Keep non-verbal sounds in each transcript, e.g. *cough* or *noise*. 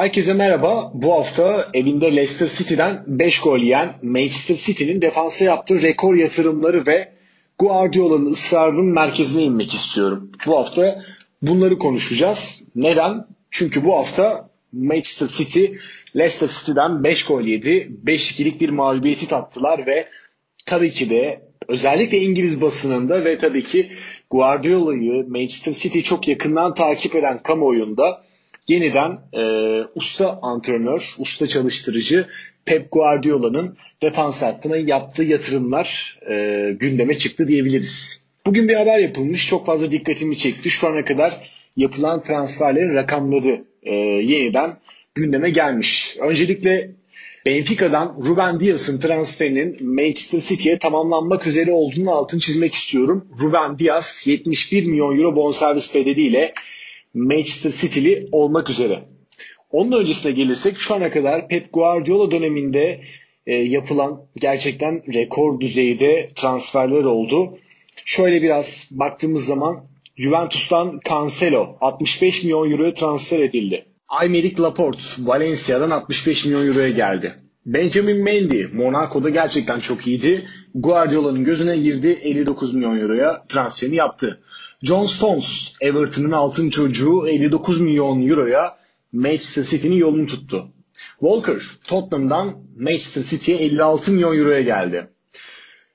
Herkese merhaba. Bu hafta evinde Leicester City'den 5 gol yiyen Manchester City'nin defansa yaptığı rekor yatırımları ve Guardiola'nın ısrarının merkezine inmek istiyorum. Bu hafta bunları konuşacağız. Neden? Çünkü bu hafta Manchester City Leicester City'den 5 gol yedi. 5-2'lik bir mağlubiyeti tattılar ve tabii ki de özellikle İngiliz basınında ve tabii ki Guardiola'yı Manchester City çok yakından takip eden kamuoyunda yeniden e, usta antrenör, usta çalıştırıcı Pep Guardiola'nın defans hattına yaptığı yatırımlar e, gündeme çıktı diyebiliriz. Bugün bir haber yapılmış. Çok fazla dikkatimi çekti. Şu ana kadar yapılan transferlerin rakamları e, yeniden gündeme gelmiş. Öncelikle Benfica'dan Ruben Dias'ın transferinin Manchester City'ye tamamlanmak üzere olduğunu altını çizmek istiyorum. Ruben Dias 71 milyon euro bonservis bedeliyle Manchester City'li olmak üzere. Onun öncesine gelirsek şu ana kadar Pep Guardiola döneminde e, yapılan gerçekten rekor düzeyde transferler oldu. Şöyle biraz baktığımız zaman Juventus'tan Cancelo 65 milyon euroya transfer edildi. Aymeric Laporte Valencia'dan 65 milyon euroya geldi. Benjamin Mendy Monaco'da gerçekten çok iyiydi. Guardiola'nın gözüne girdi 59 milyon euroya transferini yaptı. John Stones Everton'ın altın çocuğu 59 milyon euroya Manchester City'nin yolunu tuttu. Walker Tottenham'dan Manchester City'ye 56 milyon euroya geldi.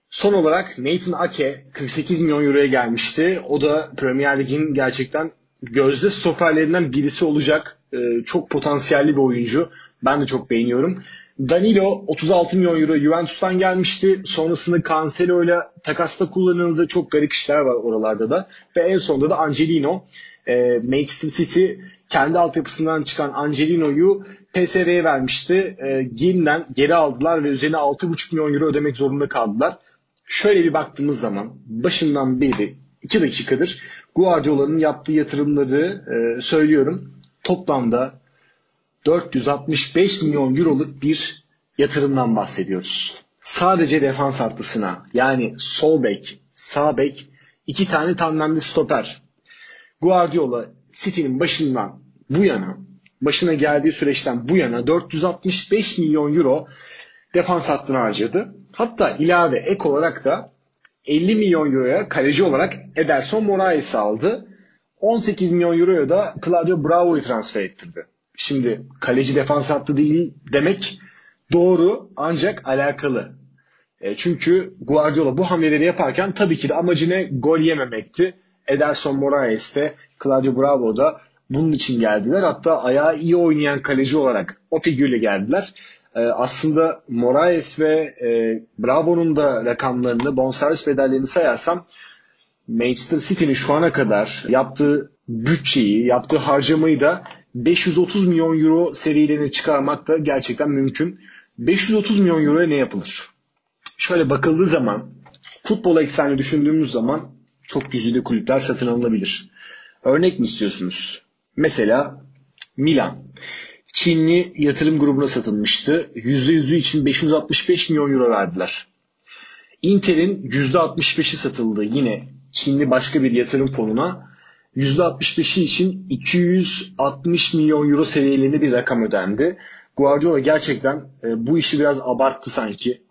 Son olarak Nathan Ake 48 milyon euroya gelmişti. O da Premier Lig'in gerçekten gözde stoperlerinden birisi olacak. Ee, çok potansiyelli bir oyuncu. Ben de çok beğeniyorum. Danilo 36 milyon euro Juventus'tan gelmişti. Sonrasında Cancelo ile takasta kullanıldı. Çok garip işler var oralarda da. Ve en sonunda da Angelino. E, Manchester City kendi altyapısından çıkan Angelino'yu PSV'ye vermişti. E, Gim'den geri aldılar ve üzerine 6,5 milyon euro ödemek zorunda kaldılar. Şöyle bir baktığımız zaman başından beri 2 dakikadır Guardiola'nın yaptığı yatırımları e, söylüyorum. Toplamda 465 milyon euroluk bir yatırımdan bahsediyoruz. Sadece defans hattısına yani sol bek, sağ bek, iki tane tandemli stoper. Guardiola City'nin başından bu yana, başına geldiği süreçten bu yana 465 milyon euro defans hattına harcadı. Hatta ilave ek olarak da 50 milyon euroya kaleci olarak Ederson Moraes'i aldı. 18 milyon euroya da Claudio Bravo'yu transfer ettirdi. Şimdi kaleci defans hattı değil demek doğru ancak alakalı. E, çünkü Guardiola bu hamleleri yaparken tabii ki de amacı ne? Gol yememekti. Ederson Moraes de Claudio Bravo da bunun için geldiler. Hatta ayağı iyi oynayan kaleci olarak o figürle geldiler. E, aslında Moraes ve e, Bravo'nun da rakamlarını, bonservis bedellerini sayarsam Manchester City'nin şu ana kadar yaptığı bütçeyi, yaptığı harcamayı da 530 milyon euro serilerini çıkarmak da gerçekten mümkün. 530 milyon euroya ne yapılır? Şöyle bakıldığı zaman futbol eksenli düşündüğümüz zaman çok güzide kulüpler satın alınabilir. Örnek mi istiyorsunuz? Mesela Milan. Çinli yatırım grubuna satılmıştı. %100'ü için 565 milyon euro verdiler. Inter'in %65'i satıldı yine Çinli başka bir yatırım fonuna %65'i için 260 milyon euro seviyelerinde bir rakam ödendi. Guardiola gerçekten e, bu işi biraz abarttı sanki.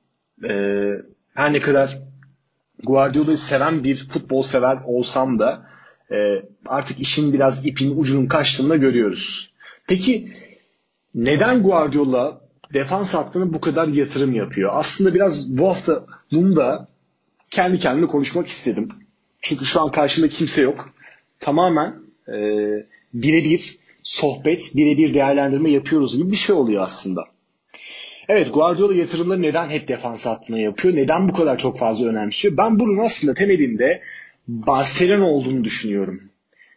E, her ne kadar Guardiola'yı seven bir futbol sever olsam da e, artık işin biraz ipin ucunun kaçtığını görüyoruz. Peki neden Guardiola defans hattına bu kadar yatırım yapıyor? Aslında biraz bu hafta bunu da kendi kendime konuşmak istedim. Çünkü şu an karşımda kimse yok tamamen e, birebir sohbet, birebir değerlendirme yapıyoruz gibi bir şey oluyor aslında. Evet Guardiola yatırımları neden hep defans hattına yapıyor? Neden bu kadar çok fazla önemsiyor? Ben bunun aslında temelinde Barcelona olduğunu düşünüyorum.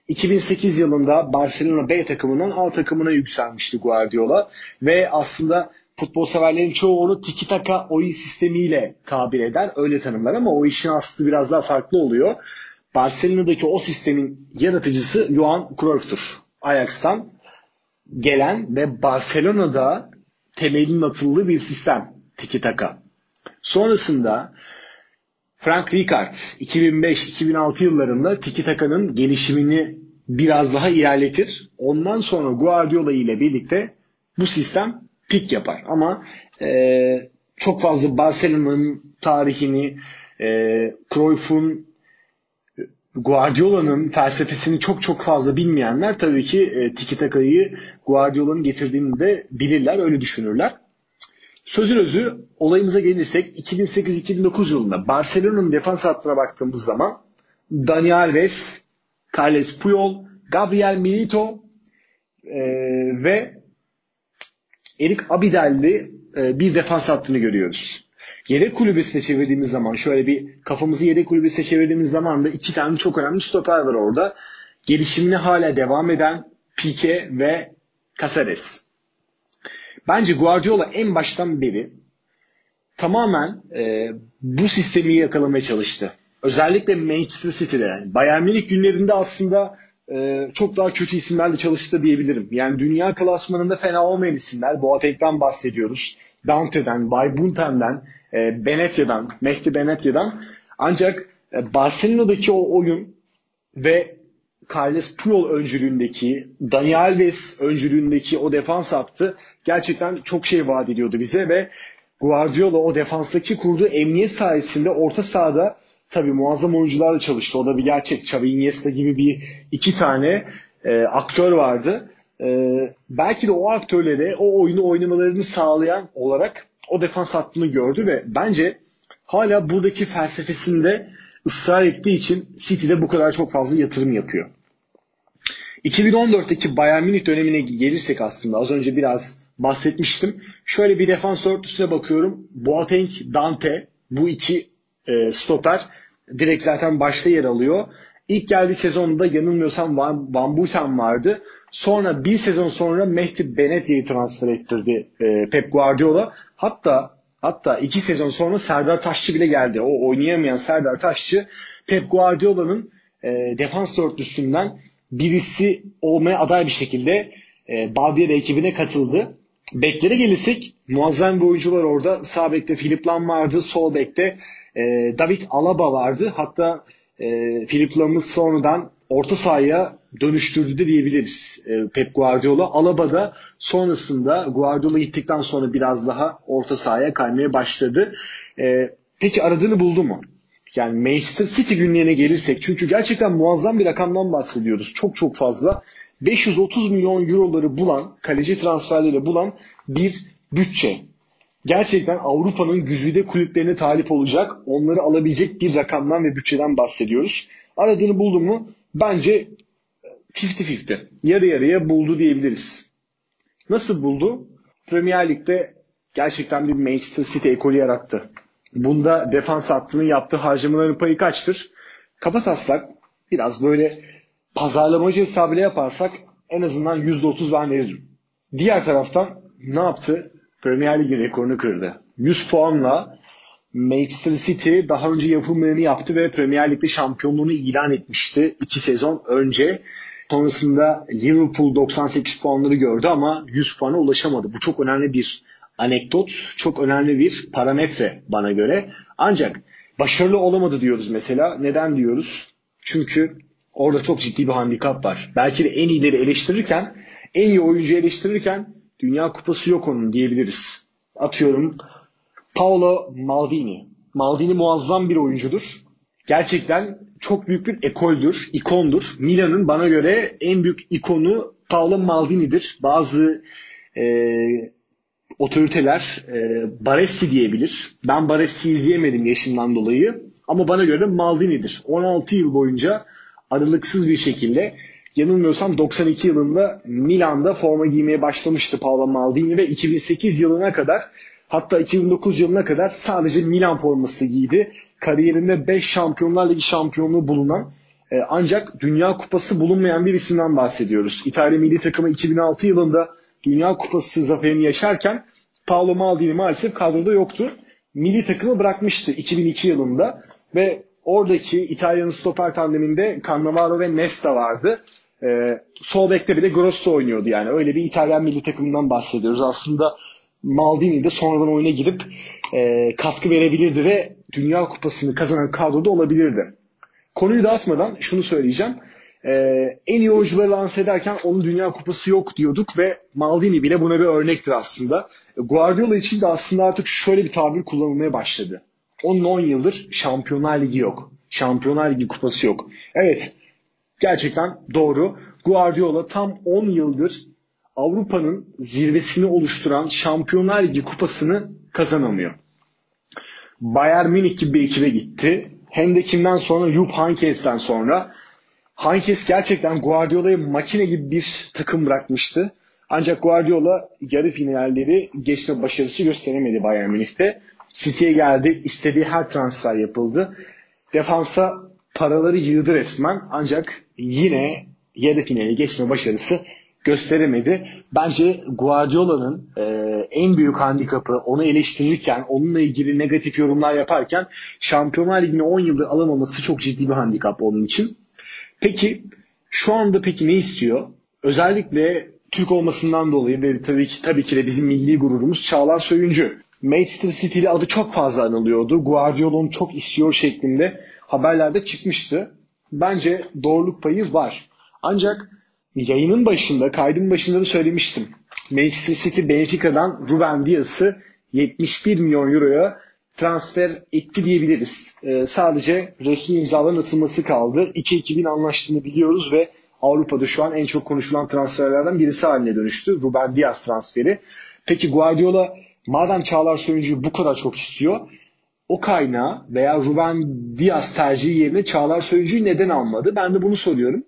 2008 yılında Barcelona B takımından A takımına yükselmişti Guardiola ve aslında futbol severlerin çoğu onu tiki taka oyun sistemiyle tabir eder, öyle tanımlar ama o işin aslı biraz daha farklı oluyor. Barcelona'daki o sistemin yaratıcısı Johan Cruyff'tur. Ajax'tan gelen ve Barcelona'da temelinin atıldığı bir sistem. Tiki taka. Sonrasında Frank Rijkaard 2005-2006 yıllarında Tiki Taka'nın gelişimini biraz daha ilerletir. Ondan sonra Guardiola ile birlikte bu sistem pik yapar. Ama e, çok fazla Barcelona'nın tarihini, e, Cruyff'un Guardiola'nın felsefesini çok çok fazla bilmeyenler tabii ki e, Tiki Taka'yı Guardiola'nın getirdiğini de bilirler, öyle düşünürler. Sözün özü olayımıza gelirsek 2008-2009 yılında Barcelona'nın defans hattına baktığımız zaman Dani Alves, Carles Puyol, Gabriel Milito e, ve Erik Abidel'li e, bir defans hattını görüyoruz. Yedek kulübesine çevirdiğimiz zaman şöyle bir kafamızı yedek kulübesine çevirdiğimiz zaman da iki tane çok önemli stoper var orada. Gelişimine hala devam eden Pique ve Caceres. Bence Guardiola en baştan beri tamamen e, bu sistemi yakalamaya çalıştı. Özellikle Manchester City'de. Bayern Münih günlerinde aslında e, çok daha kötü isimlerle çalıştı diyebilirim. Yani dünya klasmanında fena olmayan isimler. Boateng'den bahsediyoruz. Dante'den, Baybunten'den, e, Benetya'dan, Mehdi Benetya'dan. Ancak e, Barcelona'daki o oyun ve Carles Puyol öncülüğündeki, Dani Alves öncülüğündeki o defans hattı gerçekten çok şey vaat ediyordu bize ve Guardiola o defanstaki kurduğu emniyet sayesinde orta sahada tabii muazzam oyuncularla çalıştı. O da bir gerçek. Xavi Iniesta gibi bir iki tane e, aktör vardı. E, belki de o aktörlere o oyunu oynamalarını sağlayan olarak o defans hattını gördü ve bence hala buradaki felsefesinde ısrar ettiği için City'de bu kadar çok fazla yatırım yapıyor. 2014'teki Bayern Münih dönemine gelirsek aslında az önce biraz bahsetmiştim. Şöyle bir defans dörtlüsüne bakıyorum. Boateng, Dante bu iki e, stoper direkt zaten başta yer alıyor. İlk geldiği sezonda yanılmıyorsam Van, Van Buten vardı. Sonra bir sezon sonra Mehdi Benetya'yı transfer ettirdi e, Pep Guardiola. Hatta hatta iki sezon sonra Serdar Taşçı bile geldi. O oynayamayan Serdar Taşçı Pep Guardiola'nın e, defans dörtlüsünden birisi olmaya aday bir şekilde e, Baviera ekibine katıldı. Beklere gelirsek muazzam bir oyuncu var orada. Sağ bekte Philip Lam vardı. Sol bekte e, David Alaba vardı. Hatta e, Philip Lam'ı sonradan orta sahaya dönüştürdü de diyebiliriz e, Pep Guardiola. Alaba da sonrasında Guardiola gittikten sonra biraz daha orta sahaya kaymaya başladı. E, peki aradığını buldu mu? Yani Manchester City günlerine gelirsek çünkü gerçekten muazzam bir rakamdan bahsediyoruz. Çok çok fazla. 530 milyon euroları bulan, kaleci transferleri bulan bir bütçe. Gerçekten Avrupa'nın güzide kulüplerine talip olacak, onları alabilecek bir rakamdan ve bütçeden bahsediyoruz. Aradığını buldu mu? Bence 50-50. Yarı yarıya buldu diyebiliriz. Nasıl buldu? Premier Lig'de gerçekten bir Manchester City ekolü yarattı. Bunda defans hattının yaptığı harcamaların payı kaçtır? Kafa taslak biraz böyle pazarlamacı hesabıyla yaparsak en azından %30 ben veririm. Diğer taraftan ne yaptı? Premier Lig'in rekorunu kırdı. 100 puanla Manchester City daha önce yapılmayanı yaptı ve Premier Lig'de şampiyonluğunu ilan etmişti 2 sezon önce. Sonrasında Liverpool 98 puanları gördü ama 100 puana ulaşamadı. Bu çok önemli bir anekdot, çok önemli bir parametre bana göre. Ancak başarılı olamadı diyoruz mesela. Neden diyoruz? Çünkü orada çok ciddi bir handikap var. Belki de en iyileri eleştirirken, en iyi oyuncu eleştirirken Dünya Kupası yok onun diyebiliriz. Atıyorum Paolo Maldini. Maldini muazzam bir oyuncudur. Gerçekten çok büyük bir ekoldür, ikondur. Milan'ın bana göre en büyük ikonu Paolo Maldini'dir. Bazı e, otoriteler e, Baresi diyebilir. Ben Baresi izleyemedim yaşımdan dolayı. Ama bana göre Maldini'dir. 16 yıl boyunca aralıksız bir şekilde yanılmıyorsam 92 yılında Milan'da forma giymeye başlamıştı Paolo Maldini ve 2008 yılına kadar hatta 2009 yılına kadar sadece Milan forması giydi. Kariyerinde 5 Şampiyonlar Ligi şampiyonluğu bulunan e, ancak Dünya Kupası bulunmayan bir isimden bahsediyoruz. İtalya milli takımı 2006 yılında Dünya Kupası zaferini yaşarken Paolo Maldini maalesef kadroda yoktu. Milli takımı bırakmıştı 2002 yılında ve oradaki İtalya'nın stoper tandeminde Cannavaro ve Nesta vardı. Ee, sol bekte bile Grosso oynuyordu yani. Öyle bir İtalyan milli takımından bahsediyoruz. Aslında Maldini de sonradan oyuna girip e, katkı verebilirdi ve Dünya Kupası'nı kazanan kadroda olabilirdi. Konuyu dağıtmadan şunu söyleyeceğim. e, en iyi oyuncuları lanse ederken onun Dünya Kupası yok diyorduk ve Maldini bile buna bir örnektir aslında. Guardiola için de aslında artık şöyle bir tabir kullanılmaya başladı. Onun 10 yıldır Şampiyonlar Ligi yok. Şampiyonlar Ligi kupası yok. Evet gerçekten doğru. Guardiola tam 10 yıldır Avrupa'nın zirvesini oluşturan Şampiyonlar Ligi kupasını kazanamıyor. Bayern Münih gibi bir ekibe gitti. Hem de kimden sonra? Jupp Heynckes'ten sonra. Heynckes gerçekten Guardiola'yı makine gibi bir takım bırakmıştı. Ancak Guardiola yarı finalleri geçme başarısı gösteremedi Bayern Münih'te. City'ye geldi. istediği her transfer yapıldı. Defansa paraları yığdı resmen. Ancak yine yarı finali geçme başarısı gösteremedi. Bence Guardiola'nın e, en büyük handikapı onu eleştirirken, onunla ilgili negatif yorumlar yaparken Şampiyonlar Ligi'ni 10 yıldır alamaması çok ciddi bir handikap onun için. Peki şu anda peki ne istiyor? Özellikle Türk olmasından dolayı ve tabii ki tabii ki de bizim milli gururumuz Çağlar Söyüncü. Manchester City'li adı çok fazla anılıyordu. Guardiola'nın çok istiyor şeklinde haberlerde çıkmıştı. Bence doğruluk payı var. Ancak yayının başında, kaydın başında da söylemiştim. Manchester City Benfica'dan Ruben Dias'ı 71 milyon euroya transfer etti diyebiliriz. Ee, sadece resmi imzaların atılması kaldı. 2-2000 anlaştığını biliyoruz ve Avrupa'da şu an en çok konuşulan transferlerden birisi haline dönüştü. Ruben Dias transferi. Peki Guardiola madem Çağlar Söyüncü'yü bu kadar çok istiyor o kaynağı veya Ruben Dias tercihi yerine Çağlar Söyüncü'yü neden almadı? Ben de bunu soruyorum.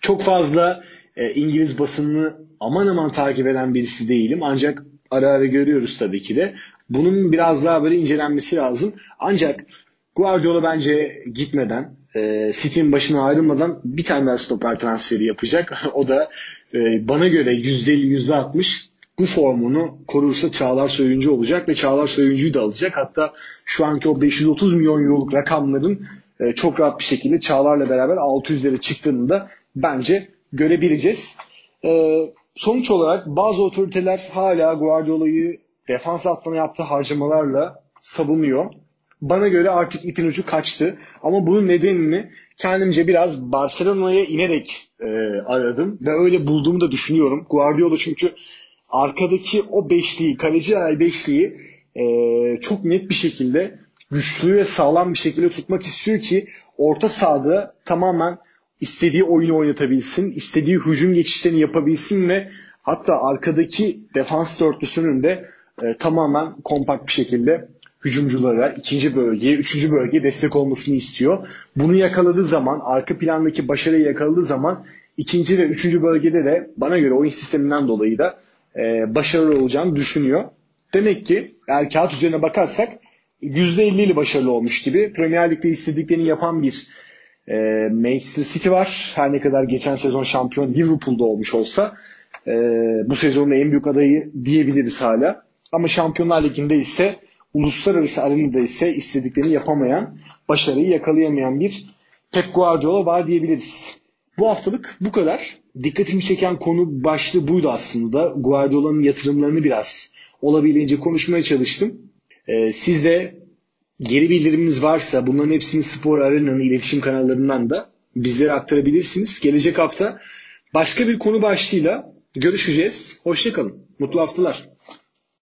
Çok fazla e, İngiliz basınını aman aman takip eden birisi değilim. Ancak ara ara görüyoruz tabii ki de. Bunun biraz daha böyle incelenmesi lazım. Ancak Guardiola bence gitmeden, e, City'nin başına ayrılmadan bir tane daha stoper transferi yapacak. *laughs* o da e, bana göre %50, %60 bu formunu korursa Çağlar Söyüncü olacak ve Çağlar Söyüncü'yü de alacak. Hatta şu anki o 530 milyon euroluk rakamların e, çok rahat bir şekilde Çağlar'la beraber 600'lere çıktığını da bence görebileceğiz. E, sonuç olarak bazı otoriteler hala Guardiola'yı defans hattına yaptığı harcamalarla savunuyor. Bana göre artık ipin ucu kaçtı. Ama bunun nedenini kendimce biraz Barcelona'ya inerek e, aradım ve öyle bulduğumu da düşünüyorum. Guardiola çünkü arkadaki o beşliği, kaleci ay beşliği e, çok net bir şekilde güçlü ve sağlam bir şekilde tutmak istiyor ki orta sahada tamamen istediği oyunu oynatabilsin, istediği hücum geçişlerini yapabilsin ve hatta arkadaki defans dörtlüsünün de e, tamamen kompakt bir şekilde hücumculara ikinci bölgeye, üçüncü bölgeye destek olmasını istiyor. Bunu yakaladığı zaman, arka plandaki başarıyı yakaladığı zaman ikinci ve üçüncü bölgede de bana göre oyun sisteminden dolayı da e, başarılı olacağını düşünüyor. Demek ki eğer kağıt üzerine bakarsak %50 ile başarılı olmuş gibi. Premier Lig'de istediklerini yapan bir e, Manchester City var. Her ne kadar geçen sezon şampiyon Liverpool'da olmuş olsa e, bu sezonun en büyük adayı diyebiliriz hala. Ama Şampiyonlar Ligi'nde ise uluslararası arenada ise istediklerini yapamayan, başarıyı yakalayamayan bir Pep Guardiola var diyebiliriz. Bu haftalık bu kadar. Dikkatimi çeken konu başlığı buydu aslında. Guardiola'nın yatırımlarını biraz olabildiğince konuşmaya çalıştım. Ee, siz de geri bildiriminiz varsa bunların hepsini Spor Arena'nın iletişim kanallarından da bizlere aktarabilirsiniz. Gelecek hafta başka bir konu başlığıyla görüşeceğiz. Hoşçakalın. Mutlu haftalar.